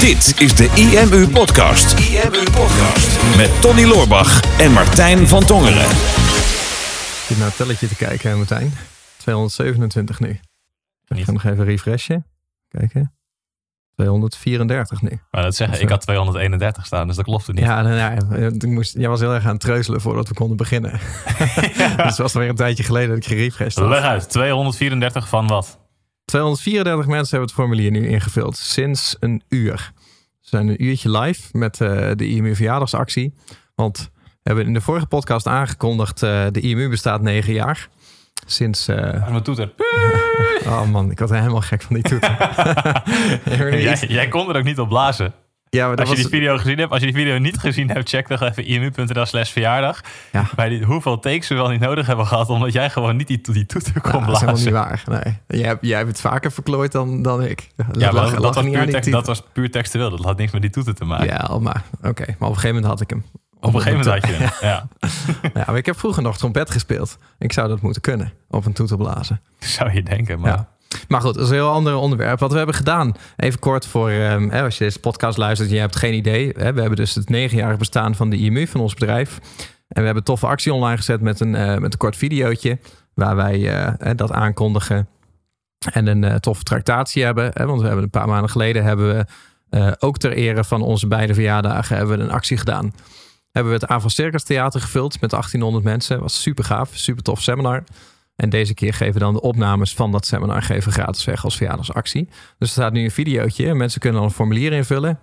Dit is de IMU Podcast. IMU Podcast. Met Tony Loorbach en Martijn van Tongeren. Ik zit naar het telletje te kijken, hè, Martijn. 227 nu. Ik ga nog even refreshen. Kijken. 234 nu. Maar dat zeggen, ik had 231 staan, dus dat klopt er niet. Ja, nou, ja, ik moest, jij was heel erg aan het treuzelen voordat we konden beginnen. dus het was alweer een tijdje geleden dat ik gerefreshed had. Leg uit, 234 van wat? 234 mensen hebben het formulier nu ingevuld. Sinds een uur. We zijn een uurtje live met eh, de IMU verjaardagsactie. Want we hebben in de vorige podcast aangekondigd... eh, de IMU bestaat negen jaar. Sinds... eh, En wat doet er? oh man, ik was helemaal gek van die toeter. Jij, jij kon er ook niet op blazen. Ja, maar Als je was... die video gezien hebt, als je die video niet gezien hebt, check dan even imu.nl slash verjaardag. Ja. Bij die, hoeveel takes we wel niet nodig hebben gehad, omdat jij gewoon niet die, die toeter kon Ja, dat is helemaal niet blazen. waar. Nee. Jij, hebt, jij hebt het vaker verklooid dan, dan ik. Dat Ja, maar lag- dat, lag was puur die tekst, titel. dat was puur textueel. Dat had niks met die toeter te maken. Ja, maar oké. Maar op een gegeven moment had ik hem. Op een gegeven moment had je hem. Ja. Ja, maar ik heb vroeger nog trompet gespeeld. Ik zou dat moeten kunnen, op een toeter blazen. Zou je denken, maar... Maar goed, dat is een heel ander onderwerp. Wat we hebben gedaan, even kort voor ehm, hè, als je deze podcast luistert en je hebt geen idee. Hè, we hebben dus het negenjarig bestaan van de IMU, van ons bedrijf. En we hebben een toffe actie online gezet met een, eh, met een kort videootje. Waar wij eh, dat aankondigen. En een eh, toffe tractatie hebben. Hè, want we hebben een paar maanden geleden hebben we ook ter ere van onze beide verjaardagen hebben we een actie gedaan. Hebben we het Avon Circus Theater gevuld met 1800 mensen. Was super gaaf, super tof seminar. En deze keer geven we dan de opnames van dat seminar geven gratis weg als verjaardagsactie. Dus er staat nu een videootje. en Mensen kunnen dan een formulier invullen.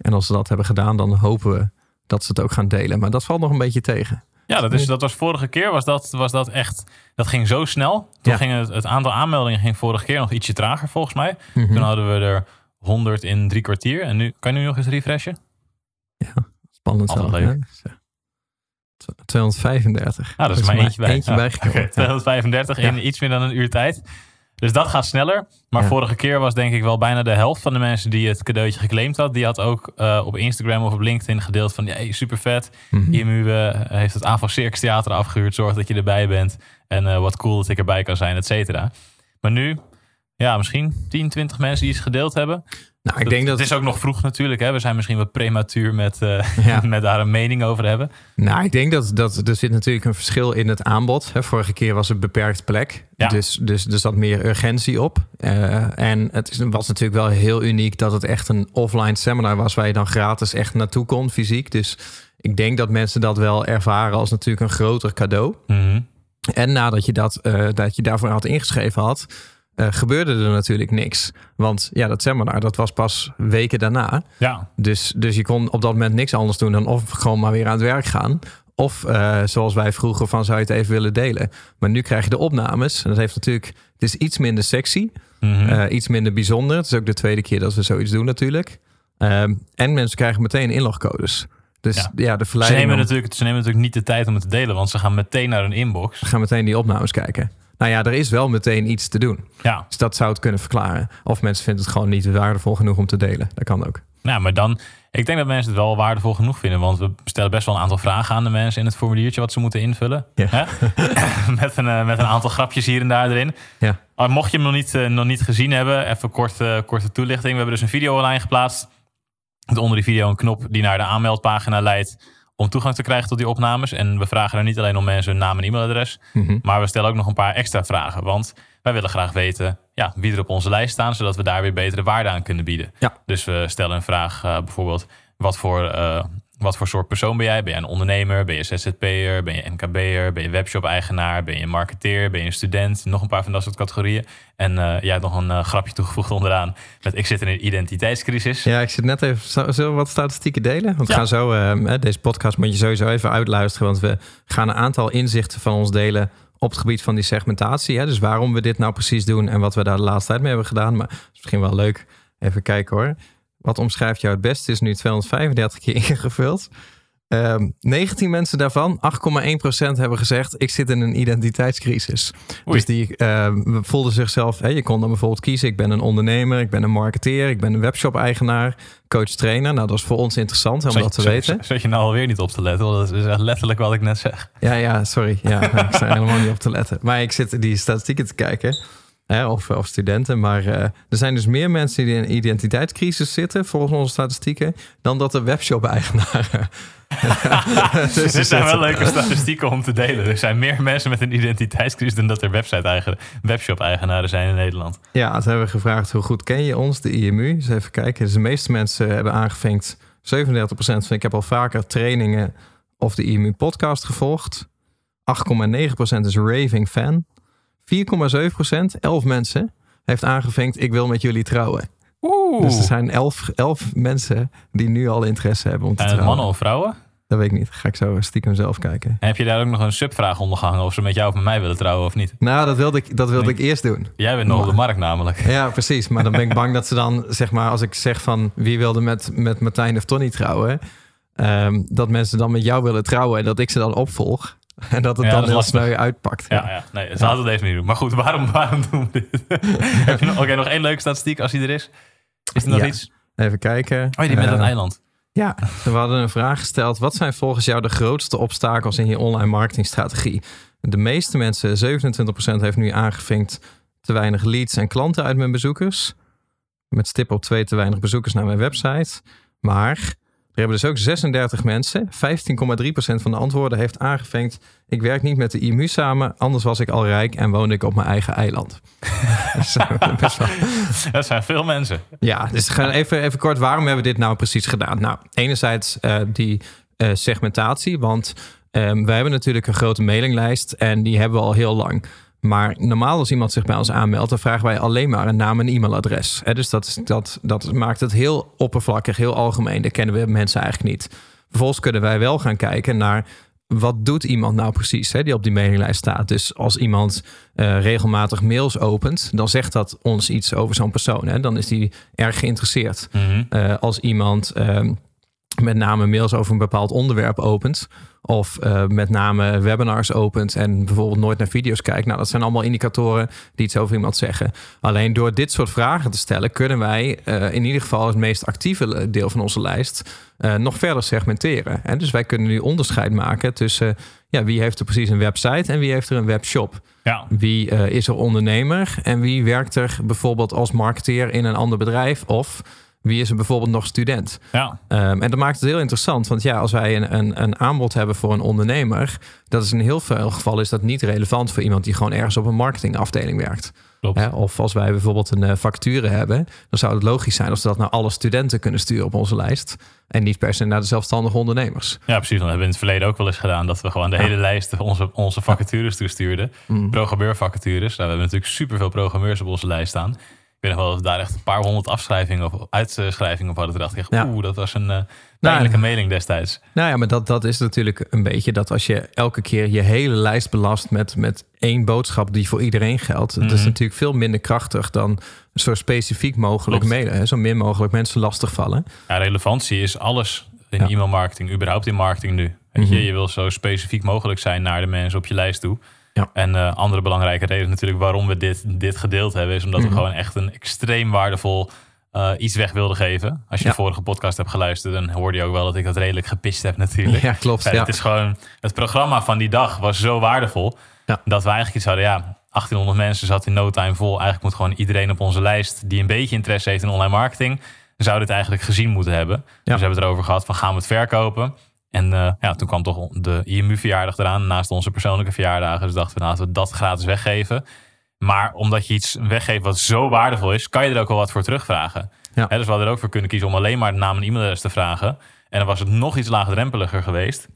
En als ze dat hebben gedaan, dan hopen we dat ze het ook gaan delen. Maar dat valt nog een beetje tegen. Ja, dat, is, dat was vorige keer, was dat, was dat echt, dat ging zo snel. Toen Ja. ging het, het aantal aanmeldingen ging vorige keer nog ietsje trager volgens mij. Mhm. Toen hadden we er 100 in drie kwartier. En nu, kan je nu nog eens refreshen? Spannend Altijd zelf, leuk. hè? Zo. Tw- 235. Ja, dat is maar eentje bij. Eentje bijgekomen. Oké, 235 in iets meer dan een uur tijd. Dus dat gaat sneller. Maar Ja. vorige keer was denk ik wel bijna de helft van de mensen die het cadeautje geclaimd had. Die had ook eh, op Instagram of op LinkedIn gedeeld van... Hey, super vet. Mhm. IMU eh, heeft het AVO Circus Theater afgehuurd. Zorg dat je erbij bent. En eh, wat cool dat ik erbij kan zijn, et cetera. Maar nu, ja, misschien 10, 20 mensen die iets gedeeld hebben. Nou, ik denk dat... Het is ook nog vroeg natuurlijk. Hè? We zijn misschien wat prematuur met, eh, Ja. met daar een mening over hebben. Nou, ik denk dat, dat er zit natuurlijk een verschil in het aanbod. Hè, vorige keer was het beperkt plek. Ja. Dus, dus er zat meer urgentie op. Eh, en het is, was natuurlijk wel heel uniek dat het echt een offline seminar was... waar je dan gratis echt naartoe kon, fysiek. Dus ik denk dat mensen dat wel ervaren als natuurlijk een groter cadeau. Mhm. En nadat je, dat, eh, dat je daarvoor had ingeschreven had... eh, gebeurde er natuurlijk niks. Want ja, dat seminar, dat was pas weken daarna. Ja, Dus, dus je kon op dat moment niks anders doen dan of gewoon maar weer aan het werk gaan. Of eh, zoals wij vroegen van zou je het even willen delen. Maar nu krijg je de opnames. En dat heeft natuurlijk, het is iets minder sexy. Mhm. eh, iets minder bijzonder. Het is ook de tweede keer dat we zoiets doen natuurlijk. Ehm, en mensen krijgen meteen inlogcodes. Dus ja, Ja. de Ze verleiding nemen, om- natuurlijk, ze nemen natuurlijk niet de tijd om het te delen, want ze gaan meteen naar hun inbox. we gaan meteen die opnames kijken. Nou ja, er is wel meteen iets te doen. Ja, Dus dat zou het kunnen verklaren. Of mensen vinden het gewoon niet waardevol genoeg om te delen. Dat kan ook. nou, maar dan, ik denk dat mensen het wel waardevol genoeg vinden, want we stellen best wel een aantal vragen aan de mensen in het formuliertje wat ze moeten invullen. Ja. Hè? met, een, eh, met een aantal grapjes hier en daar erin. Ja. Maar mocht je hem nog niet, eh, nog niet gezien hebben, even kort, eh, korte toelichting. We hebben dus een video online geplaatst. Met onder die video een knop die naar de aanmeldpagina leidt om toegang te krijgen tot die opnames. En we vragen er niet alleen om mensen hun naam en e-mailadres, Mhm. maar we stellen ook nog een paar extra vragen. Want wij willen graag weten ja, wie er op onze lijst staan, zodat we daar weer betere waarde aan kunnen bieden. Ja. Dus we stellen een vraag eh, bijvoorbeeld, wat voor, eh, wat voor soort persoon ben jij? Ben jij een ondernemer? Ben je ZZP'er? Ben je MKB'er? Ben je webshop-eigenaar? Ben je marketeer? Ben je een student? Nog een paar van dat soort categorieën. En eh, jij hebt nog een eh, grapje toegevoegd onderaan met ik zit in een identiteitscrisis. Ja, ik zit net even. Zullen we wat statistieken delen? Want we Ja. gaan zo. eh, deze podcast moet je sowieso even uitluisteren. Want we gaan een aantal inzichten van ons delen. op het gebied van die segmentatie. Hè? Dus waarom we dit nou precies doen. en wat we daar de laatste tijd mee hebben gedaan. Maar het is misschien wel leuk. Even kijken hoor. Wat omschrijft jou het beste? Is nu 235 keer ingevuld. Ehm 19 mensen daarvan, 8,1% hebben gezegd: Ik zit in een identiteitscrisis. Oei. Dus die ehm, voelden zichzelf. Je kon dan bijvoorbeeld kiezen: Ik ben een ondernemer, ik ben een marketeer, ik ben een webshop-eigenaar, coach-trainer. Nou, dat is voor ons interessant om dat te weten. Zat je nou alweer niet op te letten? Want dat is echt letterlijk wat ik net zeg. Ja, ja, sorry. Ja, ik sta helemaal niet op te letten. Maar ik zit die statistieken te kijken. Hè, of, of studenten. Maar eh, er zijn dus meer mensen die in een identiteitscrisis zitten, volgens onze statistieken, dan dat er webshop-eigenaren. dus Dit zijn wel leuke statistieken om te delen. Er zijn meer mensen met een identiteitscrisis dan dat er website webshop-eigenaren zijn in Nederland. Ja, ze hebben gevraagd hoe goed ken je ons, de IMU. Dus even kijken. Dus de meeste mensen hebben aangevinkt 37% van ik heb al vaker trainingen of de IMU podcast gevolgd. 8,9% is raving fan. 4,7%, 11 mensen, heeft aangevinkt ik wil met jullie trouwen. Oeh. Dus er zijn 11, 11 mensen die nu al interesse hebben om te en trouwen. mannen of vrouwen? Dat weet ik niet. Ga ik zo stiekem zelf kijken. En heb je daar ook nog een subvraag onder gehangen of ze met jou of met mij willen trouwen of niet? Nou, dat wilde ik, dat wilde ik eerst doen. Jij bent nog op de markt namelijk. Ja, precies. Maar dan ben ik bang dat ze dan, zeg maar, als ik zeg van wie wilde met, met Martijn of Tony trouwen, um, dat mensen dan met jou willen trouwen en dat ik ze dan opvolg. En dat het dan heel snel uitpakt. Ja, ja. nee, het laten we deze niet doen. Maar goed, waarom, waarom doen we dit? Nog, Oké, nog één leuke statistiek als die er is. Is er nog iets? Even kijken. Oh, die met het eh, eiland. Ja, we hadden een vraag gesteld. Wat zijn volgens jou de grootste obstakels in je online marketingstrategie? De meeste mensen, 27% heeft nu aangevinkt te weinig leads en klanten uit mijn bezoekers. Met stip op twee te weinig bezoekers naar mijn website. Maar er hebben dus ook 36 mensen, 15,3% van de antwoorden heeft aangevinkt. Ik werk niet met de IMU samen, anders was ik al rijk en woonde ik op mijn eigen eiland. dat zijn veel mensen. Ja, dus even, even kort, waarom hebben we dit nou precies gedaan? Nou, enerzijds uh, die uh, segmentatie, want um, wij hebben natuurlijk een grote mailinglijst en die hebben we al heel lang. Maar normaal als iemand zich bij ons aanmeldt, dan vragen wij alleen maar een naam en e-mailadres. Dus dat, dat, dat maakt het heel oppervlakkig, heel algemeen. Dat kennen we mensen eigenlijk niet. Vervolgens kunnen wij wel gaan kijken naar wat doet iemand nou precies hè, die op die mailinglijst staat. Dus als iemand uh, regelmatig mails opent, dan zegt dat ons iets over zo'n persoon. Hè. Dan is die erg geïnteresseerd. Mm uh, als iemand uh, met name mails over een bepaald onderwerp opent, of uh, met name webinars opent en bijvoorbeeld nooit naar video's kijkt. Nou, dat zijn allemaal indicatoren die iets over iemand zeggen. Alleen door dit soort vragen te stellen, kunnen wij uh, in ieder geval het meest actieve deel van onze lijst uh, nog verder segmenteren. En dus wij kunnen nu onderscheid maken tussen ja, wie heeft er precies een website en wie heeft er een webshop. Ja. Wie is er ondernemer en wie werkt er bijvoorbeeld als marketeer in een ander bedrijf of wie is er bijvoorbeeld nog student? Ja. Um, en dat maakt het heel interessant. Want ja, als wij een, een, een, aanbod hebben voor een ondernemer, dat is in heel veel gevallen is dat niet relevant voor iemand die gewoon ergens op een marketingafdeling werkt. Klopt. of als wij bijvoorbeeld een uh, vacature hebben, dan zou het logisch zijn als we dat naar alle studenten kunnen sturen op onze lijst. En niet per se naar de zelfstandige ondernemers. Ja, precies. Dan hebben we in het verleden ook wel eens gedaan dat we gewoon de hele lijst onze, onze vacatures toestuurden. Mm. Programmeurvacatures. Nou, we hebben natuurlijk superveel programmeurs op onze lijst staan weet nog wel dat we daar echt een paar honderd afschrijvingen of uitschrijvingen op hadden. Dacht ik echt, oeh, dat was een uh, pijnlijke nou, mailing destijds. Nou ja, maar dat, dat is natuurlijk een beetje dat als je elke keer je hele lijst belast met, met één boodschap die voor iedereen geldt. Mm Dat is mhm. natuurlijk veel minder krachtig dan zo specifiek mogelijk mailen. Zo min mogelijk mensen lastigvallen. Ja, relevantie is alles in ja. e-mailmarketing, überhaupt in marketing nu. Weet je, mhm. je wil zo specifiek mogelijk zijn naar de mensen op je lijst toe. Ja. En uh, andere belangrijke reden natuurlijk waarom we dit, dit gedeeld hebben, is omdat we mhm. gewoon echt een extreem waardevol uh, iets weg wilden geven. Als je de vorige podcast hebt geluisterd, dan hoorde je ook wel dat ik dat redelijk gepist heb natuurlijk. Ja, klopt. Ja, Het is gewoon, het programma van die dag was zo waardevol, dat we eigenlijk iets hadden, ja, 1800 mensen zat in no time vol. Eigenlijk moet gewoon iedereen op onze lijst die een beetje interesse heeft in online marketing, zou dit eigenlijk gezien moeten hebben. Dus we hebben het erover gehad van gaan we het verkopen? En uh, ja, toen kwam toch de IMU-verjaardag eraan, naast onze persoonlijke verjaardagen. Dus dachten we, laten we dat gratis weggeven. Maar omdat je iets weggeeft wat zo waardevol is, kan je er ook wel wat voor terugvragen. Ja. dus we hadden er ook voor kunnen kiezen om alleen maar de naam en e-mailadres te vragen. En dan was het nog iets laagdrempeliger geweest.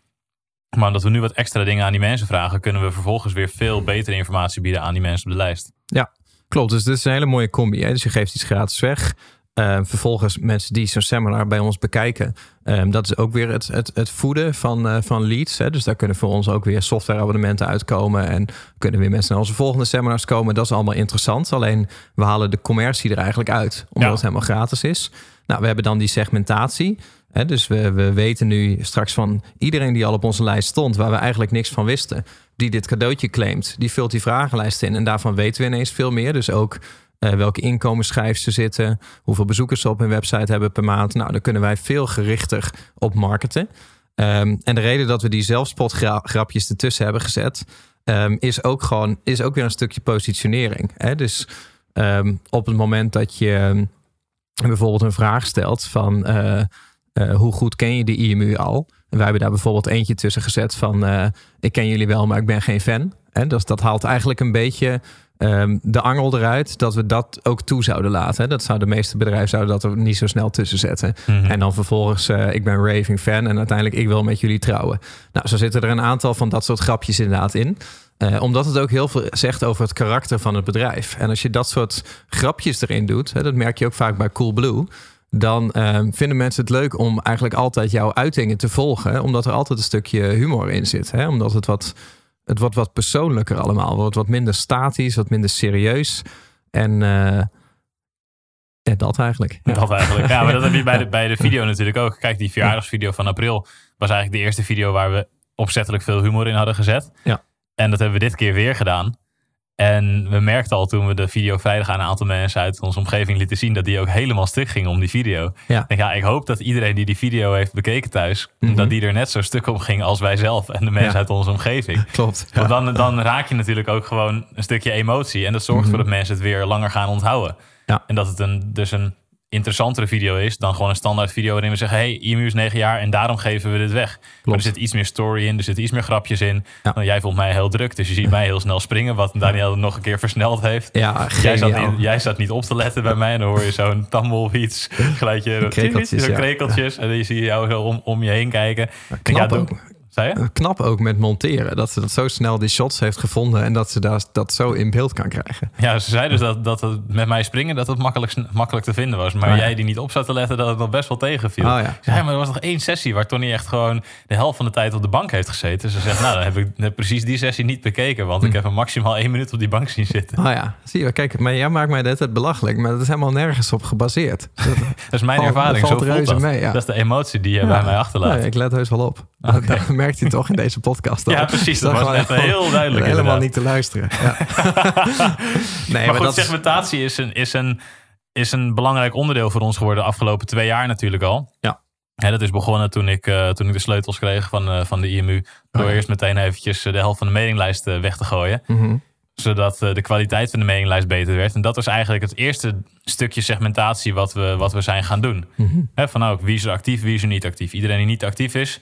Maar omdat we nu wat extra dingen aan die mensen vragen, kunnen we vervolgens weer veel betere informatie bieden aan die mensen op de lijst. Ja, klopt. Dus dit is een hele mooie combi. Hè? Dus je geeft iets gratis weg. Uh, vervolgens mensen die zo'n seminar bij ons bekijken. Um, dat is ook weer het, het, het voeden van, uh, van leads. Hè. Dus daar kunnen voor ons ook weer softwareabonnementen uitkomen. En kunnen weer mensen naar onze volgende seminars komen. Dat is allemaal interessant. Alleen we halen de commercie er eigenlijk uit. Omdat ja. het helemaal gratis is. Nou, we hebben dan die segmentatie. Hè. Dus we, we weten nu straks van iedereen die al op onze lijst stond. Waar we eigenlijk niks van wisten. Die dit cadeautje claimt. Die vult die vragenlijst in. En daarvan weten we ineens veel meer. Dus ook uh, welke inkomensschijf ze zitten, hoeveel bezoekers ze op hun website hebben per maand. Nou, daar kunnen wij veel gerichter op marketen. Um, en de reden dat we die zelfspotgrapjes ertussen hebben gezet, ehm, is ook gewoon is ook weer een stukje positionering. Hè? Dus ehm, op het moment dat je ehm, bijvoorbeeld een vraag stelt van eh, eh, hoe goed ken je de IMU al? En wij hebben daar bijvoorbeeld eentje tussen gezet van eh, ik ken jullie wel, maar ik ben geen fan. En dus dat haalt eigenlijk een beetje ehm, de angel eruit dat we dat ook toe zouden laten. Hè? Dat zou de meeste bedrijven zouden dat er niet zo snel tussen zetten. Mhm. En dan vervolgens, eh, ik ben raving fan en uiteindelijk ik wil met jullie trouwen. Nou, zo zitten er een aantal van dat soort grapjes inderdaad in. Eh, omdat het ook heel veel zegt over het karakter van het bedrijf. En als je dat soort grapjes erin doet, hè, dat merk je ook vaak bij Coolblue. Dan ehm, vinden mensen het leuk om eigenlijk altijd jouw uitingen te volgen. Omdat er altijd een stukje humor in zit. Hè? Omdat het wat, het wordt wat persoonlijker allemaal. Het wordt wat minder statisch, wat minder serieus. En eh, ja, dat eigenlijk. Ja. Dat eigenlijk. Ja, maar dat heb je bij de, bij de video natuurlijk ook. Kijk, die verjaardagsvideo van april was eigenlijk de eerste video waar we opzettelijk veel humor in hadden gezet. Ja. En dat hebben we dit keer weer gedaan. En we merkten al toen we de video vrijdag aan een aantal mensen uit onze omgeving lieten zien, dat die ook helemaal stuk gingen om die video. Ja. Ik denk, ja, ik hoop dat iedereen die die video heeft bekeken thuis, Mhm. dat die er net zo stuk om ging als wij zelf en de mensen Ja. uit onze omgeving. Klopt. Want dan, dan raak je natuurlijk ook gewoon een stukje emotie. En dat zorgt ervoor dat mensen het weer langer gaan onthouden. Mhm. Ja. En dat het een, dus een interessantere video is dan gewoon een standaard video waarin we zeggen: hey, IMU is 9 jaar en daarom geven we dit weg. Maar er zit iets meer story in, er zitten iets meer grapjes in. Ja. Nou, jij vond mij heel druk, dus je ziet mij heel snel springen, wat Daniel nog een keer versneld heeft. Ja, Jij zat, in- jij zat niet op te letten bij mij en dan hoor je zo'n tumbleweeds, geluidje, Krekeltjes, ja. krekeltjes. En dan zie je jou zo om, om je heen kijken. Knap ja, ook. Zei je? Knap ook met monteren. Dat ze dat zo snel die shots heeft gevonden en dat ze daar, dat zo in beeld kan krijgen. Ja, ze zei dus dat, dat het met mij springen dat het makkelijk, makkelijk te vinden was. Maar Ah, ja. jij die niet op zat te letten, dat het nog best wel tegenviel. Oh, ja. Zei, maar er was nog één sessie waar Tony echt gewoon de helft van de tijd op de bank heeft gezeten. Ze zegt, nou, dan heb ik net precies die sessie niet bekeken, want ik Hm. heb hem maximaal één minuut op die bank zien zitten. Oh ja, zie je, kijk, maar jij maakt mij dit het belachelijk, maar dat is helemaal nergens op gebaseerd. Dat, Dat is mijn Valt- ervaring. dat Zo voelt dat. mee, ja. Dat is de emotie die je bij mij achterlaat. Nee, ik let heus wel op. Merkt toch in deze podcast. al. Ja, precies. Dat was net heel duidelijk, Helemaal niet te luisteren. Ja. nee, maar goed, dat is- segmentatie is een, is, een, is een belangrijk onderdeel voor ons geworden de afgelopen twee jaar natuurlijk al. Ja. Dat is begonnen toen ik, eh, toen ik de sleutels kreeg van, eh, van de IMU. Door Oh ja. eerst meteen eventjes eh, de helft van de mailinglijst weg te gooien. Mhm. Zodat de kwaliteit van de mailinglijst beter werd. En dat was eigenlijk het eerste stukje segmentatie wat we, wat we zijn gaan doen. Hè, van nou, wie is er actief, wie is er niet actief. Iedereen die niet actief is,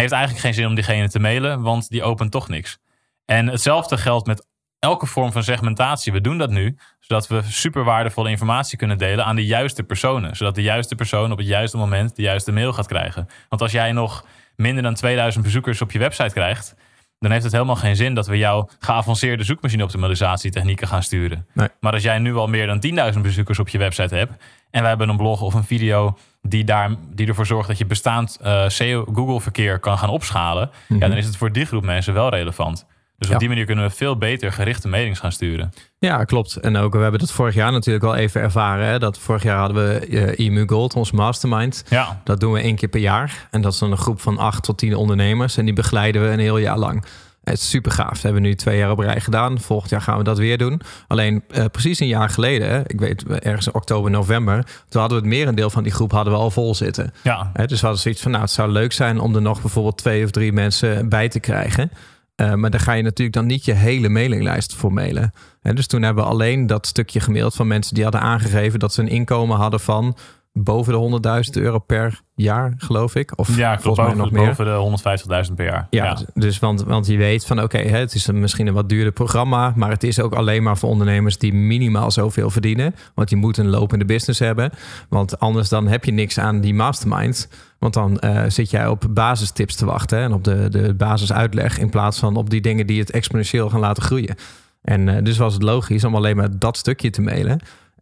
heeft eigenlijk geen zin om diegene te mailen, want die opent toch niks. En hetzelfde geldt met elke vorm van segmentatie. We doen dat nu, zodat we super waardevolle informatie kunnen delen aan de juiste personen. Zodat de juiste persoon op het juiste moment de juiste mail gaat krijgen. Want als jij nog minder dan 2000 bezoekers op je website krijgt, dan heeft het helemaal geen zin dat we jouw geavanceerde zoekmachine-optimalisatietechnieken gaan sturen. Nee. Maar als jij nu al meer dan 10.000 bezoekers op je website hebt en wij hebben een blog of een video die, daar, die ervoor zorgt dat je bestaand eh, SEO Google-verkeer kan gaan opschalen, ja, dan is het voor die groep mensen wel relevant. Dus op Ja. die manier kunnen we veel beter gerichte mailings gaan sturen. Ja, klopt. En ook, we hebben dat vorig jaar natuurlijk al even ervaren. Hè? Dat vorig jaar hadden we IMU Gold, ons mastermind. Ja, Dat doen we één keer per jaar. En dat is dan een groep van acht tot tien ondernemers. En die begeleiden we een heel jaar lang. Het is super gaaf. Dat hebben we nu twee jaar op rij gedaan. Volgend jaar gaan we dat weer doen. Alleen eh, precies een jaar geleden, hè, ik weet ergens in oktober, november, toen hadden we het merendeel van die groep hadden we al vol zitten. ja. Hè, dus we hadden zoiets van, nou, het zou leuk zijn om er nog bijvoorbeeld twee of drie mensen bij te krijgen. Eh, maar daar ga je natuurlijk dan niet je hele mailinglijst voor mailen. Dus toen hebben we alleen dat stukje gemaild van mensen die hadden aangegeven dat ze een inkomen hadden van boven de 100.000 euro per jaar, geloof ik. Of ja volgens mij nog meer. boven de 150.000 per jaar. Ja, dus want, want je weet van oké, het is een, misschien een wat duurder programma, maar het is ook alleen maar voor ondernemers die minimaal zoveel verdienen. Want je moet een lopende business hebben. Want anders dan heb je niks aan die mastermind. Want dan eh, zit jij op basistips te wachten hè, en op de, de basisuitleg in plaats van op die dingen die het exponentieel gaan laten groeien. En eh, dus was het logisch om alleen maar dat stukje te mailen.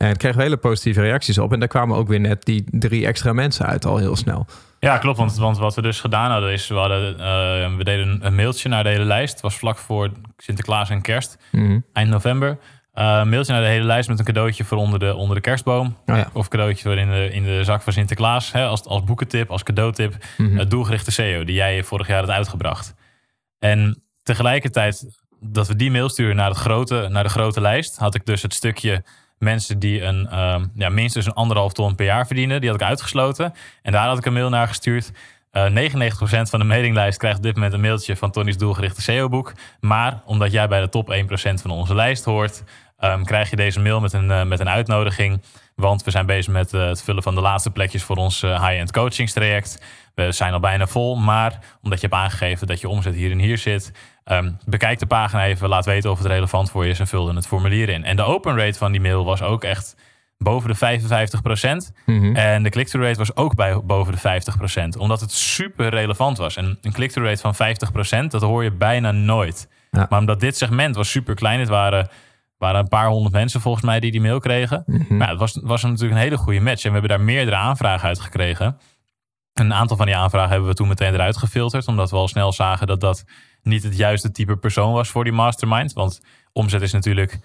En kreeg hele positieve reacties op. En daar kwamen ook weer net die drie extra mensen uit al heel snel. Ja, klopt. Want, want wat we dus gedaan hadden is, we, hadden, eh, we deden een mailtje naar de hele lijst. Het was vlak voor Sinterklaas en kerst, Mhm. eind november. Eh, een mailtje naar de hele lijst met een cadeautje voor onder de, onder de kerstboom. Oh ja. Of cadeautje voor in de, in de zak van Sinterklaas. Hè, als, als boekentip, als cadeautip. Het doelgerichte SEO die jij vorig jaar had uitgebracht. En tegelijkertijd dat we die mail sturen naar, het grote, naar de grote lijst, had ik dus het stukje mensen die een, ehm, ja, minstens een anderhalf ton per jaar verdienen. Die had ik uitgesloten. En daar had ik een mail naar gestuurd. Uh, 99% van de mailinglijst krijgt op dit moment een mailtje van Tony's doelgerichte SEO-boek. Maar omdat jij bij de top 1% van onze lijst hoort, ehm, krijg je deze mail met een, uh, met een uitnodiging. Want we zijn bezig met uh, het vullen van de laatste plekjes voor ons high-end coachingstraject. We zijn al bijna vol, maar omdat je hebt aangegeven dat je omzet hier en hier zit, um, bekijk de pagina even, laat weten of het relevant voor je is en vul het formulier in. En de open rate van die mail was ook echt boven de 55 Mhm. En de click-through rate was ook bij, boven de 50% omdat het super relevant was. En een click-through rate van 50% dat hoor je bijna nooit. Ja. Maar omdat dit segment was super klein, het waren, waren een paar honderd mensen volgens mij die die mail kregen. Maar het was, was natuurlijk een hele goede match. En we hebben daar meerdere aanvragen uit gekregen. Een aantal van die aanvragen hebben we toen meteen eruit gefilterd, omdat we al snel zagen dat dat niet het juiste type persoon was voor die mastermind. Want omzet is natuurlijk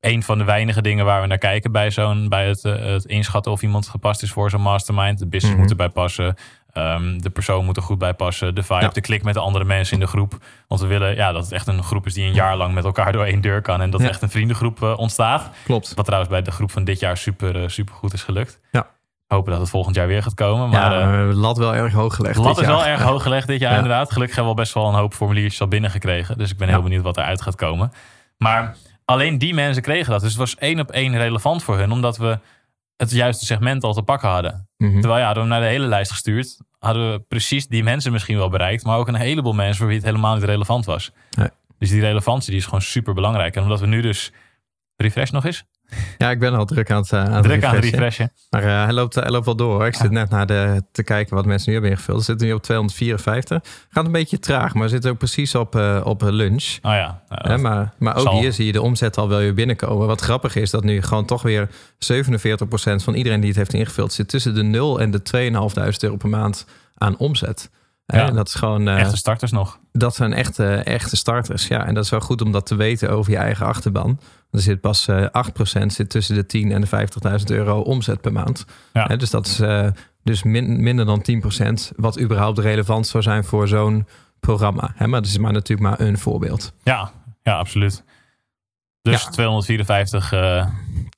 een van de weinige dingen waar we naar kijken bij zo'n bij het, het inschatten of iemand gepast is voor zo'n mastermind. De business Mhm. moet erbij passen. Ehm, de persoon moet er goed bij passen. De vibe, Ja. de klik met de andere mensen in de groep. Want we willen ja, dat het echt een groep is die een jaar lang met elkaar door één deur kan. En dat Ja. echt een vriendengroep uh, ontstaat. Klopt. Wat trouwens bij de groep van dit jaar super, uh, super goed is gelukt. Ja. Hopen dat het volgend jaar weer gaat komen. Maar, ja, maar lat wel erg hoog gelegd. lat is jaar. wel erg hoog gelegd dit jaar Ja. inderdaad. Gelukkig hebben we al best wel een hoop formuliertjes al binnengekregen. Dus ik ben heel benieuwd wat eruit gaat komen. Maar alleen die mensen kregen dat. Dus het was één op één relevant voor hun. Omdat we het juiste segment al te pakken hadden. Mhm. Terwijl ja, hadden we hem naar de hele lijst gestuurd. Hadden we precies die mensen misschien wel bereikt. Maar ook een heleboel mensen voor wie het helemaal niet relevant was. Nee. Dus die relevantie die is gewoon super belangrijk. En omdat we nu dus... Refresh nog eens? Ja, ik ben al druk aan het, uh, aan Druk aan het refreshen. refreshen. Maar uh, hij, loopt, hij loopt wel door. Hoor. Ik zit net naar de, te kijken wat mensen nu hebben ingevuld. We zitten nu op 254. Gaat een beetje traag, maar we zitten ook precies op, uh, op lunch. Oh ja. Hè, maar, maar ook zal. hier zie je de omzet al wel weer binnenkomen. Wat grappig is dat nu gewoon toch weer 47% van iedereen die het heeft ingevuld... zit tussen de 0 en de 2.500 euro per maand aan omzet. Ja. En dat is gewoon... eh, Echte starters nog. dat zijn echte, echte starters. Ja, en dat is wel goed om dat te weten over je eigen achterban. Er zit pas eh 8% zit tussen de 10 en de 50.000 euro omzet per maand. Ja. Hè, dus dat is eh, dus min- minder dan 10%, wat überhaupt relevant zou zijn voor zo'n programma. Hè, maar dat is maar natuurlijk maar een voorbeeld. Ja, ja absoluut. Dus Ja. 254 eh,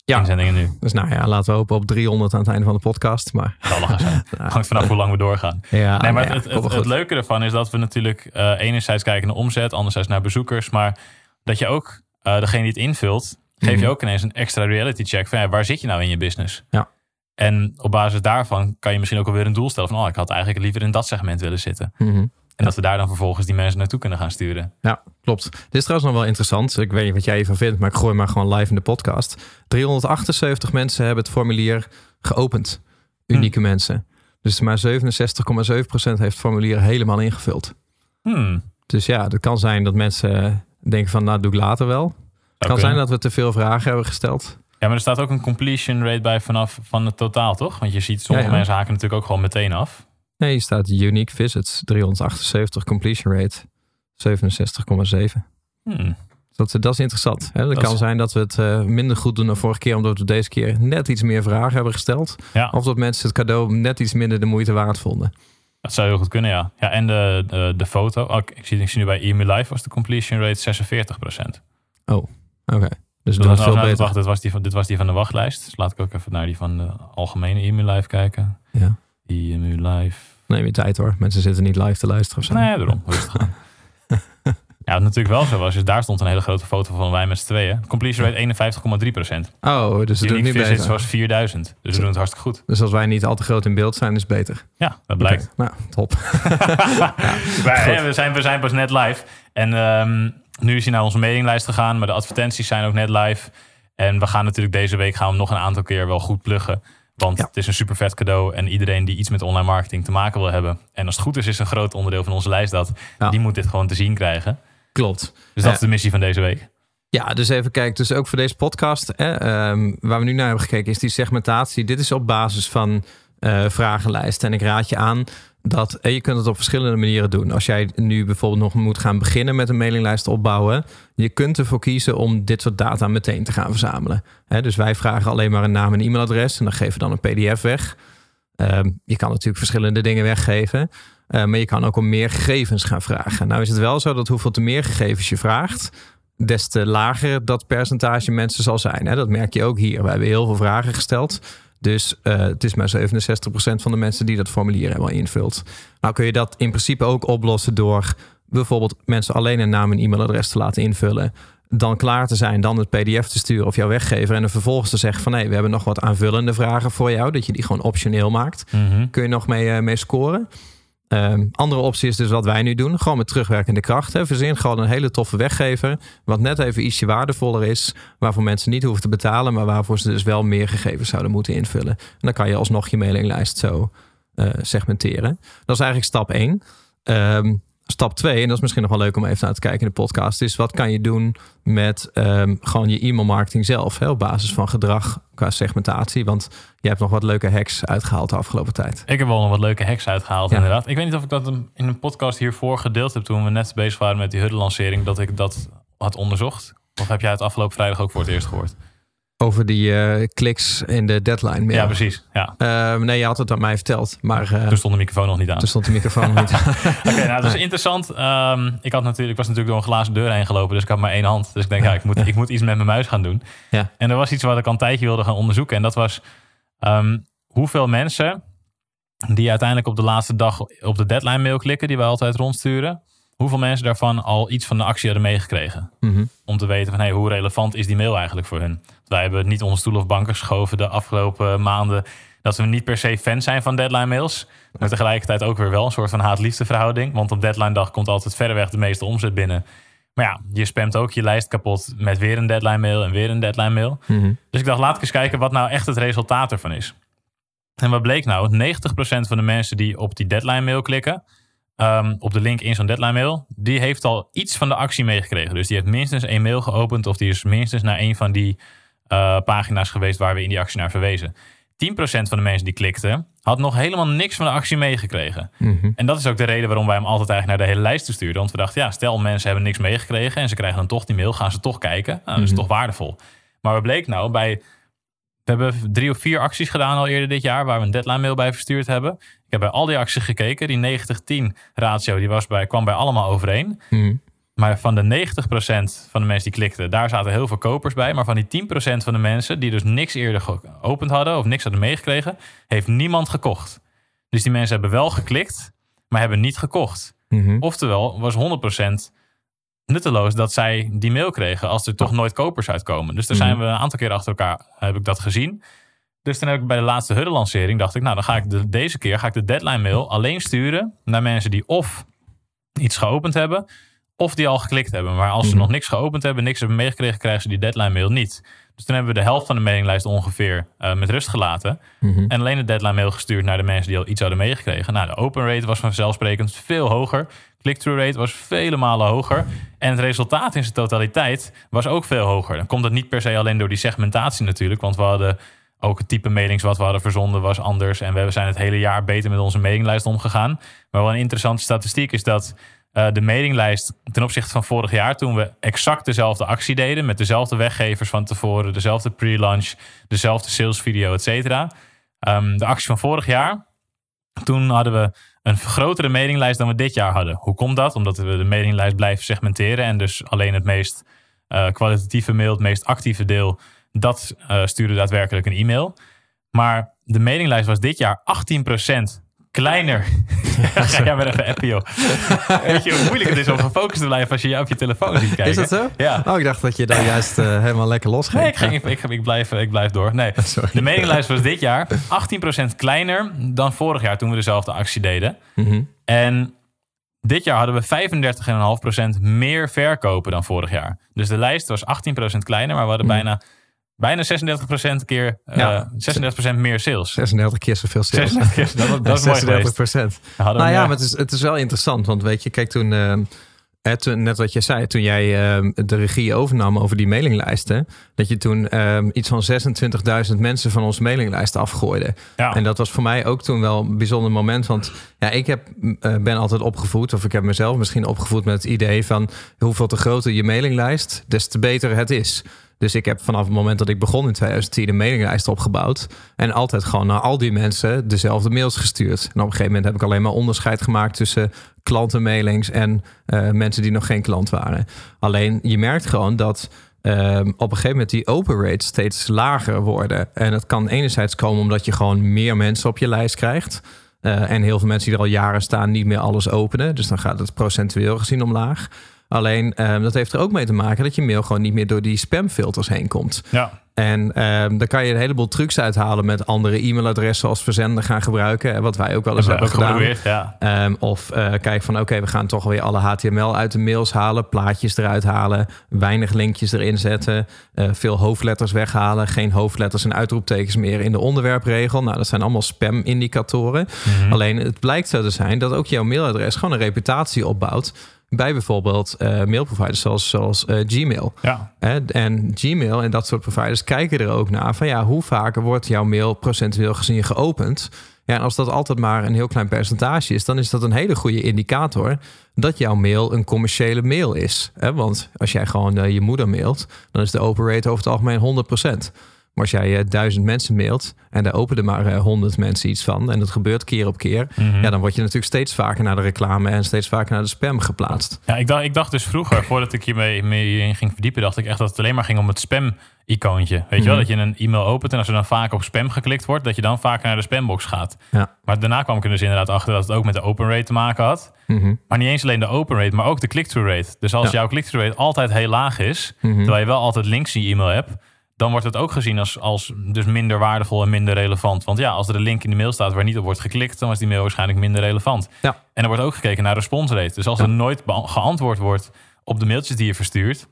Ja. inzendingen nu. Dus nou ja, laten we hopen op 300 aan het einde van de podcast. Maar Zal wel gaan zijn. Hangt vanaf hoe lang we doorgaan. ja, nee, maar nou ja, het, het, leuke ervan is dat we natuurlijk eh enerzijds kijken naar omzet, anderzijds naar bezoekers. Maar dat je ook, eh, degene die het invult, geef je Mhm. ook ineens een extra reality check van ja, waar zit je nou in je business? Ja. En op basis daarvan kan je misschien ook alweer een doel stellen van oh, ik had eigenlijk liever in dat segment willen zitten. Mhm. En dat we daar dan vervolgens die mensen naartoe kunnen gaan sturen. Ja, klopt. Dit is trouwens nog wel interessant. Ik weet niet wat jij hiervan vindt, maar ik gooi maar gewoon live in de podcast. 378 mensen hebben het formulier geopend. Unieke mensen. Dus maar 67,7% heeft het formulier helemaal ingevuld. Hmm. Dus ja, het kan zijn dat mensen denken van, nou doe ik later wel. Het kan zijn dat we te veel vragen hebben gesteld. Ja, maar er staat ook een completion rate bij vanaf van het totaal, toch? Want je ziet, sommige Ja, ja. mensen haken natuurlijk ook gewoon meteen af. Nee, hier staat unique visits 378 completion rate 67,7. Hmm. Dat, dat is interessant. Hè? Dat kan is- zijn dat we het eh, minder goed doen dan vorige keer, omdat we deze keer net iets meer vragen hebben gesteld. Ja, Of dat mensen het cadeau net iets minder de moeite waard vonden. dat zou heel goed kunnen, ja. Ja, en de, de, de foto. Oh, ik, zie, ik zie nu bij EMU Live was de completion rate 46% Oké, dus Dus dat is veel beter. Wacht, dit was, die van, dit was die van de wachtlijst. Dus laat ik ook even naar die van de algemene EMU Live kijken. Ja. EMU Live. Neem je tijd hoor. Mensen zitten niet live te luisteren of zo. Nee, daarom. Rustig aan. Ja, wat natuurlijk wel zo was. Dus daar stond een hele grote foto van wij met z'n tweeën. Completion rate 51,3 procent. Oh, dus ze doen het visits beter. was 4000. Dus we doen het hartstikke goed. Dus als wij niet al te groot in beeld zijn, is het beter. Ja, dat blijkt. Nou, top. Hè, we, zijn, we zijn pas net live. En ehm, nu is hij naar onze mailinglijst gegaan. Maar de advertenties zijn ook net live. En we gaan natuurlijk deze week gaan we hem nog een aantal keer wel goed pluggen. Want Ja. het is een super vet cadeau. En iedereen die iets met online marketing te maken wil hebben. En als het goed is, is een groot onderdeel van onze lijst dat. Ja. Die moet dit gewoon te zien krijgen. Klopt. Dus dat Ja. is de missie van deze week. Ja, dus even kijken. Dus ook voor deze podcast, hè, ehm, waar we nu naar hebben gekeken, is die segmentatie. Dit is op basis van eh vragenlijsten. En ik raad je aan dat eh, je kunt het op verschillende manieren doen. Als jij nu bijvoorbeeld nog moet gaan beginnen met een mailinglijst opbouwen, je kunt ervoor kiezen om dit soort data meteen te gaan verzamelen. Dus wij vragen alleen maar een naam en e-mailadres en dan geven we dan een PDF weg. Ehm, je kan natuurlijk verschillende dingen weggeven. eh, maar je kan ook om meer gegevens gaan vragen. Nou is het wel zo dat hoeveel te meer gegevens je vraagt, des te lager dat percentage mensen zal zijn. Dat merk je ook hier. We hebben heel veel vragen gesteld. Dus uh, het is maar 67% van de mensen die dat formulier helemaal invult. Nou kun je dat in principe ook oplossen door bijvoorbeeld mensen alleen een naam en e-mailadres te laten invullen dan klaar te zijn, dan het PDF te sturen of jouw weggever en dan vervolgens te zeggen van nee, we hebben nog wat aanvullende vragen voor jou, dat je die gewoon optioneel maakt. Mhm. Kun je nog mee, eh, mee scoren. Ehm, andere optie is dus wat wij nu doen, gewoon met terugwerkende kracht. Hè. Verzin gewoon een hele toffe weggever, wat net even ietsje waardevoller is, waarvoor mensen niet hoeven te betalen, maar waarvoor ze dus wel meer gegevens zouden moeten invullen. En dan kan je alsnog je mailinglijst zo eh, segmenteren. Dat is eigenlijk stap 1. Stap 2, en dat is misschien nog wel leuk om even naar te kijken in de podcast, is wat kan je doen met um, gewoon je e-mail marketing zelf, hè, op basis van gedrag qua segmentatie. Want je hebt nog wat leuke hacks uitgehaald de afgelopen tijd. Ik heb wel nog wat leuke hacks uitgehaald, inderdaad. Ik weet niet of ik dat in een podcast hiervoor gedeeld heb toen we net bezig waren met die hudde-lancering, dat ik dat had onderzocht. Of heb jij het afgelopen vrijdag ook voor het eerst gehoord? Over die uh, kliks in de deadline mail. Ja, precies. Ja. Uh, nee, je had het aan mij verteld. Maar, uh, toen stond de microfoon nog niet aan. Toen stond de microfoon niet aan. Oké, okay, nou, dat is interessant. Um, ik, had natuurlijk, ik was natuurlijk door een glazen deur heen gelopen. Dus ik had maar één hand. Dus ik denk, ja, ik moet, ik moet iets met mijn muis gaan doen. Ja. En er was iets wat ik al een tijdje wilde gaan onderzoeken. En dat was um, hoeveel mensen die uiteindelijk op de laatste dag op de deadline mail klikken. Die wij altijd rondsturen hoeveel mensen daarvan al iets van de actie hadden meegekregen. Mm -hmm. Om te weten van hey, hoe relevant is die mail eigenlijk voor hun. Wij hebben niet onze stoel of banken geschoven de afgelopen maanden. Dat we niet per se fan zijn van deadline mails. Maar tegelijkertijd ook weer wel een soort van haat-liefde verhouding. Want op deadline dag komt altijd verreweg de meeste omzet binnen. Maar ja, je spamt ook je lijst kapot met weer een deadline mail en weer een deadline mail. Mm -hmm. Dus ik dacht, laat ik eens kijken wat nou echt het resultaat ervan is. En wat bleek nou? 90% van de mensen die op die deadline mail klikken, um, op de link in zo'n deadline mail, die heeft al iets van de actie meegekregen. Dus die heeft minstens één mail geopend of die is minstens naar een van die uh, pagina's geweest waar we in die actie naar verwezen. 10% van de mensen die klikten, had nog helemaal niks van de actie meegekregen. Mm -hmm. En dat is ook de reden waarom wij hem altijd eigenlijk naar de hele lijst stuurden. Want we dachten, ja, stel mensen hebben niks meegekregen en ze krijgen dan toch die mail, gaan ze toch kijken. Nou, dat is Mhm. toch waardevol. Maar wat bleek nou bij. We hebben drie of vier acties gedaan al eerder dit jaar, waar we een deadline mail bij verstuurd hebben. Ik heb bij al die acties gekeken. Die 90-10 ratio die was bij, kwam bij allemaal overeen. Mhm. Maar van de 90% van de mensen die klikten, daar zaten heel veel kopers bij. Maar van die 10% van de mensen die dus niks eerder geopend hadden of niks hadden meegekregen, heeft niemand gekocht. Dus die mensen hebben wel geklikt, maar hebben niet gekocht. Mhm. Oftewel, was 100% nutteloos dat zij die mail kregen als er toch nooit kopers uitkomen. Dus daar zijn Mhm. we een aantal keer achter elkaar, heb ik dat gezien. Dus toen heb ik bij de laatste hudde-lancering, dacht ik, nou dan ga ik de, deze keer ga ik de deadline mail alleen sturen naar mensen die of iets geopend hebben, of die al geklikt hebben. Maar als ze Mhm. nog niks geopend hebben, niks hebben meegekregen, krijgen ze die deadline mail niet. Dus toen hebben we de helft van de mailinglijst ongeveer eh, met rust gelaten. Mhm. En alleen de deadline mail gestuurd naar de mensen die al iets hadden meegekregen. Nou, de open rate was vanzelfsprekend veel hoger. Click-through rate was vele malen hoger. En het resultaat in zijn totaliteit was ook veel hoger. Dan komt dat niet per se alleen door die segmentatie natuurlijk. Want we hadden ook het type mailings wat we hadden verzonden was anders. En we zijn het hele jaar beter met onze mailinglijst omgegaan. Maar wel een interessante statistiek is dat uh, de mailinglijst ten opzichte van vorig jaar... toen we exact dezelfde actie deden... met dezelfde weggevers van tevoren... dezelfde pre-launch, dezelfde salesvideo, et cetera. Um, de actie van vorig jaar... toen hadden we een grotere mailinglijst dan we dit jaar hadden. Hoe komt dat? Omdat we de mailinglijst blijven segmenteren... en dus alleen het meest uh, kwalitatieve mail, het meest actieve deel... dat uh, stuurde daadwerkelijk een e-mail. Maar de mailinglijst was dit jaar 18% kleiner. Ga jij maar even appen, joh. Weet je hoe moeilijk het is om gefocust te blijven als je op je telefoon ziet kijken? Is dat zo? Ja. Oh, ik dacht dat je daar juist uh, helemaal lekker los ging. Nee, ik, ging, ik, ik, ik, blijf, ik blijf door. Nee, Sorry. de mailinglijst was dit jaar 18% kleiner dan vorig jaar toen we dezelfde actie deden. Mm -hmm. En dit jaar hadden we 35,5% meer verkopen dan vorig jaar. Dus de lijst was 18% kleiner, maar we hadden mm. bijna Bijna 36% keer, uh, ja. 36% meer sales. 36 keer zoveel sales. 36 keer, dat, dat is 36 procent. Nou ja, maar het is, het is wel interessant. Want weet je, kijk toen, uh, hè, toen net wat je zei, toen jij uh, de regie overnam over die mailinglijsten, dat je toen uh, iets van 26.000 mensen van onze mailinglijst afgooide. Ja. En dat was voor mij ook toen wel een bijzonder moment. Want ja, ik heb, uh, ben altijd opgevoed, of ik heb mezelf misschien opgevoed met het idee van hoeveel te groter je mailinglijst, des te beter het is. Dus ik heb vanaf het moment dat ik begon in 2010 een mailinglijst opgebouwd. En altijd gewoon naar al die mensen dezelfde mails gestuurd. En op een gegeven moment heb ik alleen maar onderscheid gemaakt tussen klantenmailings en uh, mensen die nog geen klant waren. Alleen je merkt gewoon dat ehm, op een gegeven moment die open rates steeds lager worden. En dat kan enerzijds komen omdat je gewoon meer mensen op je lijst krijgt. Eh, en heel veel mensen die er al jaren staan niet meer alles openen. Dus dan gaat het procentueel gezien omlaag. Alleen ehm, dat heeft er ook mee te maken dat je mail gewoon niet meer door die spamfilters heen komt. Ja. En um, daar kan je een heleboel trucs uithalen met andere e-mailadressen als verzender gaan gebruiken. Wat wij ook wel eens hebben gedaan. Ja. Um, of uh, kijk van oké, we gaan toch weer alle HTML uit de mails halen, plaatjes eruit halen, weinig linkjes erin zetten, uh, veel hoofdletters weghalen, geen hoofdletters en uitroeptekens meer in de onderwerpregel. Nou, dat zijn allemaal spam-indicatoren. Mm -hmm. Alleen het blijkt zo te zijn dat ook jouw mailadres gewoon een reputatie opbouwt bij bijvoorbeeld uh, mailproviders zoals, zoals uh, Gmail. Ja. En Gmail en dat soort providers kijken er ook naar van ja, hoe vaak wordt jouw mail procentueel gezien geopend? Ja, en als dat altijd maar een heel klein percentage is, dan is dat een hele goede indicator dat jouw mail een commerciële mail is. Want als jij gewoon uh, je moeder mailt, dan is de open rate over het algemeen 100%. Maar als jij uh, duizend mensen mailt en daar openen maar uh, honderd mensen iets van en dat gebeurt keer op keer, mm -hmm. ja, dan word je natuurlijk steeds vaker naar de reclame en steeds vaker naar de spam geplaatst. Ja, ik dacht, ik dacht dus vroeger, voordat ik hiermee mee in ging verdiepen, dacht ik echt dat het alleen maar ging om het spam icoontje. Weet mm -hmm. je wel, dat je een e-mail opent en als er dan vaak op spam geklikt wordt, dat je dan vaker naar de spambox gaat. Ja. Maar daarna kwam ik er dus inderdaad achter dat het ook met de open rate te maken had. Mm -hmm. Maar niet eens alleen de open rate, maar ook de click-through rate. Dus als ja. jouw click-through rate altijd heel laag is, Mhm. terwijl je wel altijd links in je e-mail hebt, dan wordt het ook gezien als, als dus minder waardevol en minder relevant. Want ja, als er een link in de mail staat waar niet op wordt geklikt, dan is die mail waarschijnlijk minder relevant. Ja. En er wordt ook gekeken naar response rate. Dus als Ja. er nooit geantwoord wordt op de mailtjes die je verstuurt,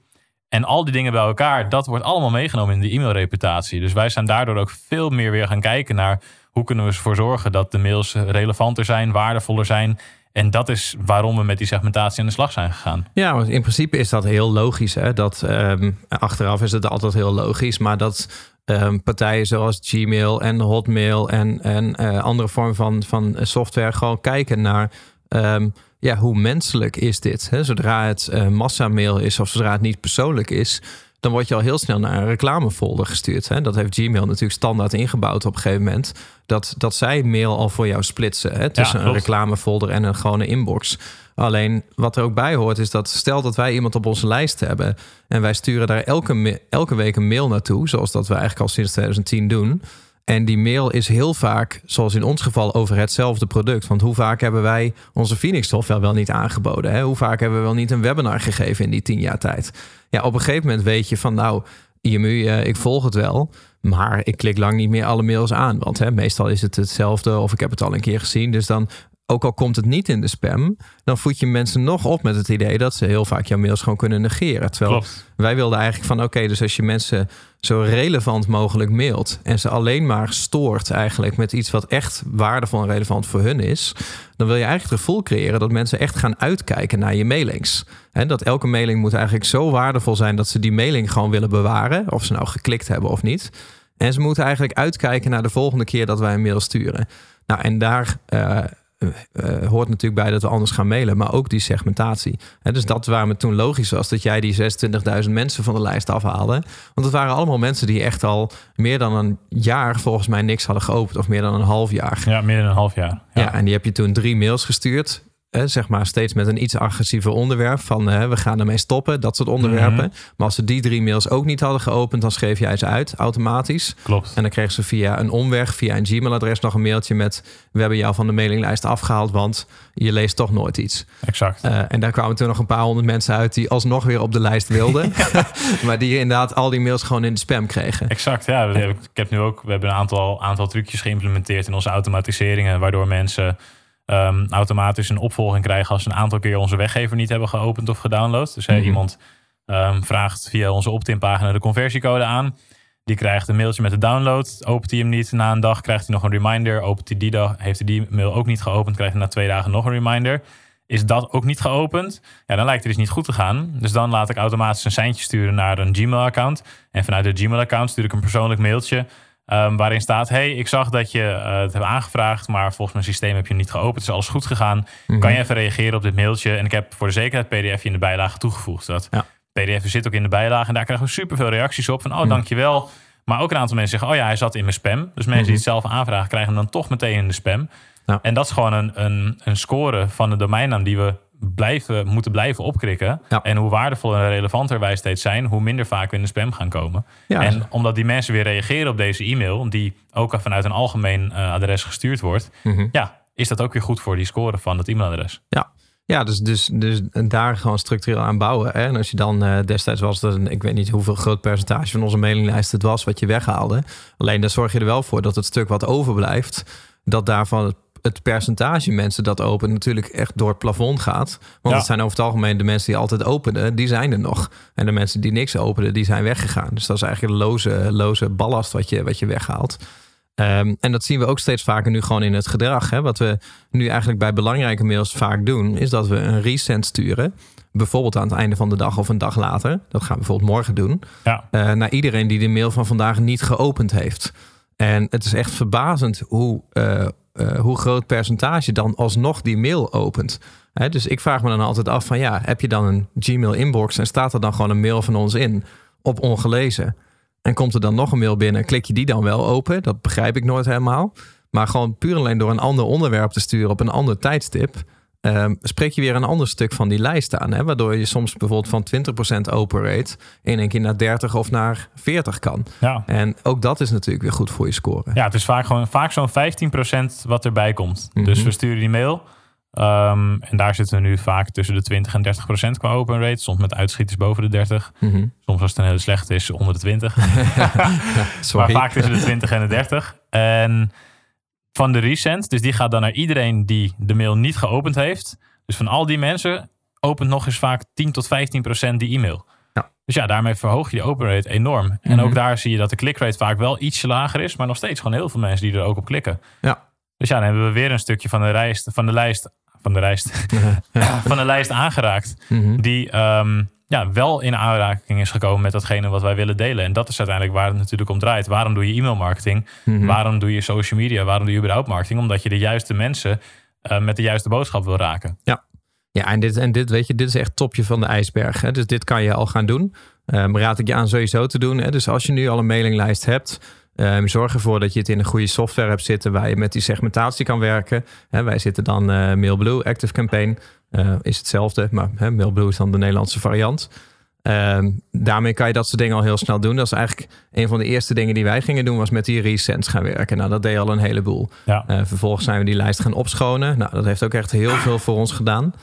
en al die dingen bij elkaar, dat wordt allemaal meegenomen in de e-mailreputatie. Dus wij zijn daardoor ook veel meer weer gaan kijken naar hoe kunnen we ervoor zorgen dat de mails relevanter zijn, waardevoller zijn. En dat is waarom we met die segmentatie aan de slag zijn gegaan. Ja, want in principe is dat heel logisch. Hè? Dat, um, achteraf is het altijd heel logisch, maar dat um, partijen zoals Gmail en Hotmail en, en uh, andere vormen van, van software gewoon kijken naar um, ja, hoe menselijk is dit. Hè? Zodra het uh, massamail is of zodra het niet persoonlijk is, dan word je al heel snel naar een reclamefolder gestuurd. Hè? Dat heeft Gmail natuurlijk standaard ingebouwd op een gegeven moment. Dat, dat zij mail al voor jou splitsen. Hè? Tussen ja, een reclamefolder en een gewone inbox. Alleen wat er ook bij hoort is dat stel dat wij iemand op onze lijst hebben... en wij sturen daar elke, elke week een mail naartoe... zoals dat we eigenlijk al sinds 2010 doen... En die mail is heel vaak, zoals in ons geval, over hetzelfde product. Want hoe vaak hebben wij onze Phoenix software wel niet aangeboden? Hè? Hoe vaak hebben we wel niet een webinar gegeven in die tien jaar tijd? Ja, op een gegeven moment weet je van nou, IMU, uh, ik volg het wel. Maar ik klik lang niet meer alle mails aan. Want hè, meestal is het hetzelfde of ik heb het al een keer gezien. Dus dan, ook al komt het niet in de spam... dan voed je mensen nog op met het idee... dat ze heel vaak jouw mails gewoon kunnen negeren. Terwijl Klopt. wij wilden eigenlijk van... oké, okay, dus als je mensen zo relevant mogelijk mailt... en ze alleen maar stoort eigenlijk met iets wat echt waardevol en relevant voor hun is... dan wil je eigenlijk het gevoel creëren dat mensen echt gaan uitkijken naar je mailings. En dat elke mailing moet eigenlijk zo waardevol zijn... dat ze die mailing gewoon willen bewaren... of ze nou geklikt hebben of niet... En ze moeten eigenlijk uitkijken naar de volgende keer dat wij een mail sturen. Nou, en daar uh, uh, hoort natuurlijk bij dat we anders gaan mailen, maar ook die segmentatie. He, dus dat waarom het toen logisch was dat jij die 26.000 mensen van de lijst afhaalde. Want het waren allemaal mensen die echt al meer dan een jaar volgens mij niks hadden geopend, of meer dan een half jaar. Ja, meer dan een half jaar. Ja, ja en die heb je toen drie mails gestuurd. Eh, zeg maar steeds met een iets agressiever onderwerp. Van eh, we gaan ermee stoppen, dat soort onderwerpen. Mm -hmm. Maar als ze die drie mails ook niet hadden geopend, dan schreef jij ze uit automatisch. Klopt. En dan kregen ze via een omweg, via een Gmail-adres nog een mailtje met: We hebben jou van de mailinglijst afgehaald, want je leest toch nooit iets. Exact. Uh, en daar kwamen toen nog een paar honderd mensen uit die alsnog weer op de lijst wilden. maar die inderdaad al die mails gewoon in de spam kregen. Exact, ja. Ik heb nu ook, we hebben een aantal, aantal trucjes geïmplementeerd in onze automatiseringen, waardoor mensen. Um, automatisch een opvolging krijgen als ze een aantal keer onze weggever niet hebben geopend of gedownload. Dus mm -hmm. iemand um, vraagt via onze opt-in pagina de conversiecode aan. Die krijgt een mailtje met de download. Opent hij hem niet na een dag, krijgt hij nog een reminder. Opent hij die dag, heeft hij die mail ook niet geopend, krijgt hij na twee dagen nog een reminder. Is dat ook niet geopend? Ja, dan lijkt het dus niet goed te gaan. Dus dan laat ik automatisch een seintje sturen naar een Gmail-account. En vanuit de Gmail-account stuur ik een persoonlijk mailtje Um, waarin staat: Hey, ik zag dat je uh, het hebt aangevraagd, maar volgens mijn systeem heb je niet geopend. Is alles goed gegaan? Mm Mhm. -hmm. Kan je even reageren op dit mailtje? En ik heb voor de zekerheid PDF in de bijlage toegevoegd. Dat ja. PDF zit ook in de bijlage en daar krijgen we superveel reacties op. Van: Oh, Mhm. dankjewel. Maar ook een aantal mensen zeggen: Oh ja, hij zat in mijn spam. Dus mensen Mhm. die het zelf aanvragen, krijgen hem dan toch meteen in de spam. Ja. En dat is gewoon een, een, een score van de domeinnaam die we blijven, moeten blijven opkrikken. Ja. En hoe waardevoller en relevanter wij steeds zijn, hoe minder vaak we in de spam gaan komen. Ja. En omdat die mensen weer reageren op deze e-mail, die ook vanuit een algemeen eh, adres gestuurd wordt, Mhm. ja, is dat ook weer goed voor die score van het e-mailadres. Ja, ja dus, dus, dus daar gewoon structureel aan bouwen. Hè? En als je dan eh, destijds was het een, ik weet niet hoeveel groot percentage van onze mailinglijst het was wat je weghaalde. Alleen daar zorg je er wel voor dat het stuk wat overblijft, dat daarvan het, het percentage mensen dat openen natuurlijk echt door het plafond gaat. Want Ja. het zijn over het algemeen de mensen die altijd openen, die zijn er nog. En de mensen die niks openen, die zijn weggegaan. Dus dat is eigenlijk een loze, loze ballast wat je, wat je weghaalt. Ehm, en dat zien we ook steeds vaker nu gewoon in het gedrag. Hè? Wat we nu eigenlijk bij belangrijke mails vaak doen, is dat we een resend sturen. Bijvoorbeeld aan het einde van de dag of een dag later. Dat gaan we bijvoorbeeld morgen doen. Ja, eh, naar iedereen die de mail van vandaag niet geopend heeft. En het is echt verbazend hoe, eh, eh, hoe groot percentage dan alsnog die mail opent. Dus ik vraag me dan altijd af van ja, heb je dan een Gmail inbox en staat er dan gewoon een mail van ons in op ongelezen? En komt er dan nog een mail binnen, klik je die dan wel open? Dat begrijp ik nooit helemaal. Maar gewoon puur alleen door een ander onderwerp te sturen op een ander tijdstip, ehm, spreek je weer een ander stuk van die lijst aan. Hè? Waardoor je soms bijvoorbeeld van 20% open rate in een keer naar 30 of naar 40 kan. ja. En ook dat is natuurlijk weer goed voor je score. Ja, het is vaak gewoon vaak zo'n 15% wat erbij komt. Mhm. Dus we sturen die mail. ehm, en daar zitten we nu vaak tussen de 20 en 30% qua open rate. Soms met uitschieters boven de 30. Mhm. Soms als het een hele slechte is, onder de 20. Sorry. Maar vaak tussen de 20 en de 30. En van de resend, dus die gaat dan naar iedereen die de mail niet geopend heeft. Dus van al die mensen opent nog eens vaak 10 tot 15 procent die e-mail. Ja. Dus ja, daarmee verhoog je de open rate enorm. En Mhm. ook daar zie je dat de clickrate vaak wel ietsje lager is, maar nog steeds gewoon heel veel mensen die er ook op klikken. Ja. Dus ja, dan hebben we weer een stukje van de, lijst, van de lijst, van de lijst, van de lijst aangeraakt Mhm. die ehm, ja, wel in aanraking is gekomen met datgene wat wij willen delen. En dat is uiteindelijk waar het natuurlijk om draait. Waarom doe je e-mail marketing? Mhm. Waarom doe je social media? Waarom doe je überhaupt marketing? Omdat je de juiste mensen eh, met de juiste boodschap wil raken. Ja, en dit, en dit, weet je, dit is echt topje van de ijsberg. Hè? Dus dit kan je al gaan doen. Ehm, raad ik je aan sowieso te doen. Hè? Dus als je nu al een mailinglijst hebt, ehm, zorg ervoor dat je het in een goede software hebt zitten waar je met die segmentatie kan werken. Hè, wij zitten dan eh Mailblue, Active Campaign eh, is hetzelfde, maar hè, Mailblue is dan de Nederlandse variant. Ehm, daarmee kan je dat soort dingen al heel snel doen. Dat is eigenlijk een van de eerste dingen die wij gingen doen, was met die resends gaan werken. Nou, dat deed al een heleboel. Ja. Eh, vervolgens zijn we die lijst gaan opschonen. Nou, dat heeft ook echt heel veel voor ons gedaan.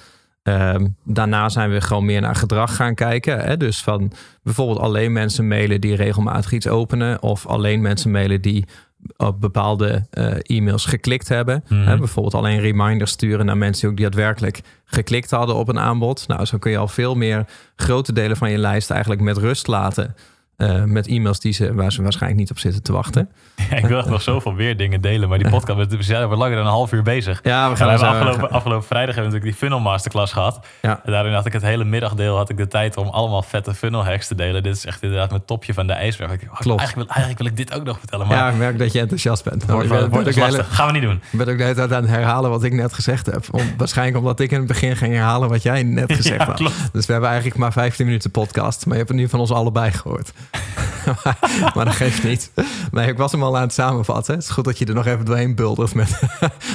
Ehm, daarna zijn we gewoon meer naar gedrag gaan kijken. Hè? Dus van bijvoorbeeld alleen mensen mailen die regelmatig iets openen. Of alleen mensen mailen die op bepaalde eh, e-mails geklikt hebben. Mhm. Hè? Bijvoorbeeld alleen reminders sturen naar mensen die ook daadwerkelijk geklikt hadden op een aanbod. Nou, zo kun je al veel meer grote delen van je lijst eigenlijk met rust laten. Eh, met e-mails die ze, waar ze waarschijnlijk niet op zitten te wachten. ik wil echt nog zoveel weer dingen delen, maar die podcast we zijn langer dan een half uur bezig. Ja, we Ja, gaan we afgelopen, afgelopen vrijdag hebben we natuurlijk die funnel masterclass gehad. Ja. En daarin had ik het hele middagdeel had ik de tijd om allemaal vette funnel hacks te delen. Dit is echt inderdaad mijn topje van de ijsberg. Ik, oh, Klopt. Eigenlijk, wil, eigenlijk wil ik dit ook nog vertellen, maar Ja, ik merk dat je enthousiast bent. wordt, wordt hele- lastig. Gaan we niet doen. Ik ben ook de hele tijd aan het herhalen wat ik net gezegd heb. Om, waarschijnlijk omdat ik in het begin ging herhalen wat jij net gezegd Ja, had. Dus we hebben eigenlijk maar 15 minuten podcast. Maar je hebt het nu van ons allebei gehoord. Maar, maar dat geeft niet. Nee, ik was hem al aan het samenvatten. Het is goed dat je er nog even doorheen buldert met... Ik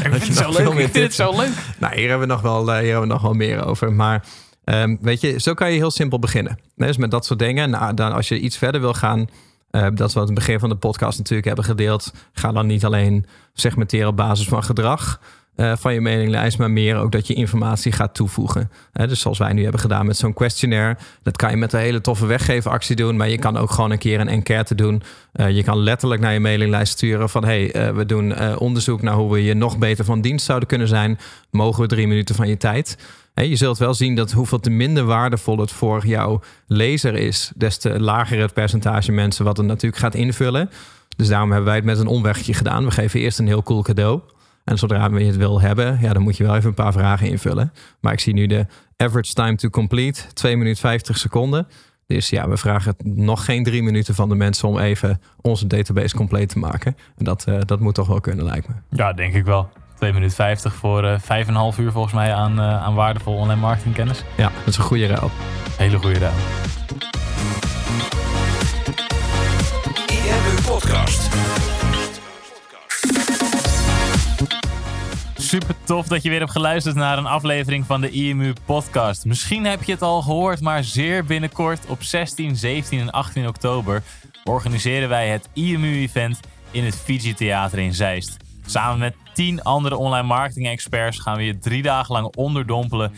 vind je het zo leuk. meer Ik vind het zo leuk. nou, hier hebben we nog wel, eh, hier hebben we nog wel meer over. Maar ehm, weet je, zo kan je heel simpel beginnen. Dus met dat soort dingen. Nou, dan als je iets verder wil gaan, eh, dat we aan het begin van de podcast natuurlijk hebben gedeeld. Ga dan niet alleen segmenteren op basis van gedrag. Eh, van je mailinglijst, maar meer ook dat je informatie gaat toevoegen. Dus zoals wij nu hebben gedaan met zo'n questionnaire. Dat kan je met een hele toffe weggevenactie doen, maar je kan ook gewoon een keer een enquête doen. Eh, je kan letterlijk naar je mailinglijst sturen van hey, eh, we doen onderzoek naar hoe we je nog beter van dienst zouden kunnen zijn. Mogen we drie minuten van je tijd? Je zult wel zien dat hoeveel te minder waardevol het voor jouw lezer is, des te lager het percentage mensen wat het natuurlijk gaat invullen. Dus daarom hebben wij het met een omwegje gedaan. We geven eerst een heel cool cadeau. En zodra je het wil hebben, ja, dan moet je wel even een paar vragen invullen. Maar ik zie nu de average time to complete, 2 minuten 50 seconden. Dus ja, we vragen nog geen drie minuten van de mensen om even onze database compleet te maken. En dat, eh, dat moet toch wel kunnen, lijkt me. Ja, denk ik wel. 2 minuten 50 voor eh 5,5 uur volgens mij aan, eh, aan waardevol online marketingkennis. Ja, dat is een goede ruil. Hele goede ruil. Super tof dat je weer hebt geluisterd naar een aflevering van de IMU podcast. Misschien heb je het al gehoord, maar zeer binnenkort op 16, 17 en 18 oktober organiseren wij het IMU-event in het Fiji Theater in Zeist. Samen met 10 andere online marketing experts gaan we je drie dagen lang onderdompelen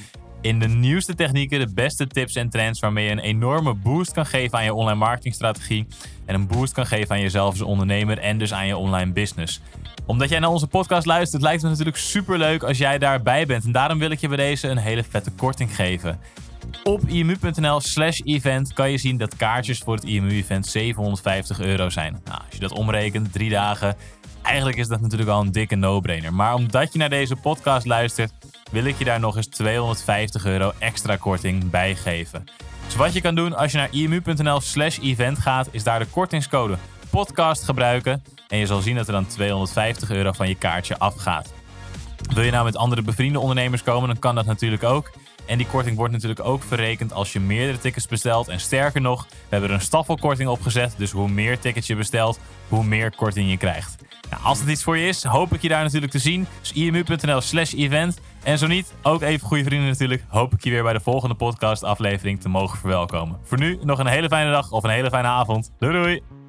in de nieuwste technieken, de beste tips en trends waarmee je een enorme boost kan geven aan je online marketingstrategie en een boost kan geven aan jezelf als ondernemer en dus aan je online business. Omdat jij naar onze podcast luistert, lijkt het natuurlijk super leuk als jij daarbij bent. En daarom wil ik je bij deze een hele vette korting geven. Op imu.nl slash event kan je zien dat kaartjes voor het IMU-event 750 euro zijn. Nou, als je dat omrekent, drie dagen, eigenlijk is dat natuurlijk al een dikke no-brainer. Maar omdat je naar deze podcast luistert, wil ik je daar nog eens 250 euro extra korting bij geven. Dus wat je kan doen als je naar imu.nl slash event gaat, is daar de kortingscode podcast gebruiken. En je zal zien dat er dan 250 euro van je kaartje afgaat. Wil je nou met andere bevriende ondernemers komen, dan kan dat natuurlijk ook. En die korting wordt natuurlijk ook verrekend als je meerdere tickets bestelt. En sterker nog, we hebben er een staffelkorting opgezet. Dus hoe meer tickets je bestelt, hoe meer korting je krijgt. Nou, als het iets voor je is, hoop ik je daar natuurlijk te zien. Dus imu.nl slash event. En zo niet, ook even goede vrienden natuurlijk, hoop ik je weer bij de volgende podcast aflevering te mogen verwelkomen. Voor nu nog een hele fijne dag of een hele fijne avond. Doei doei!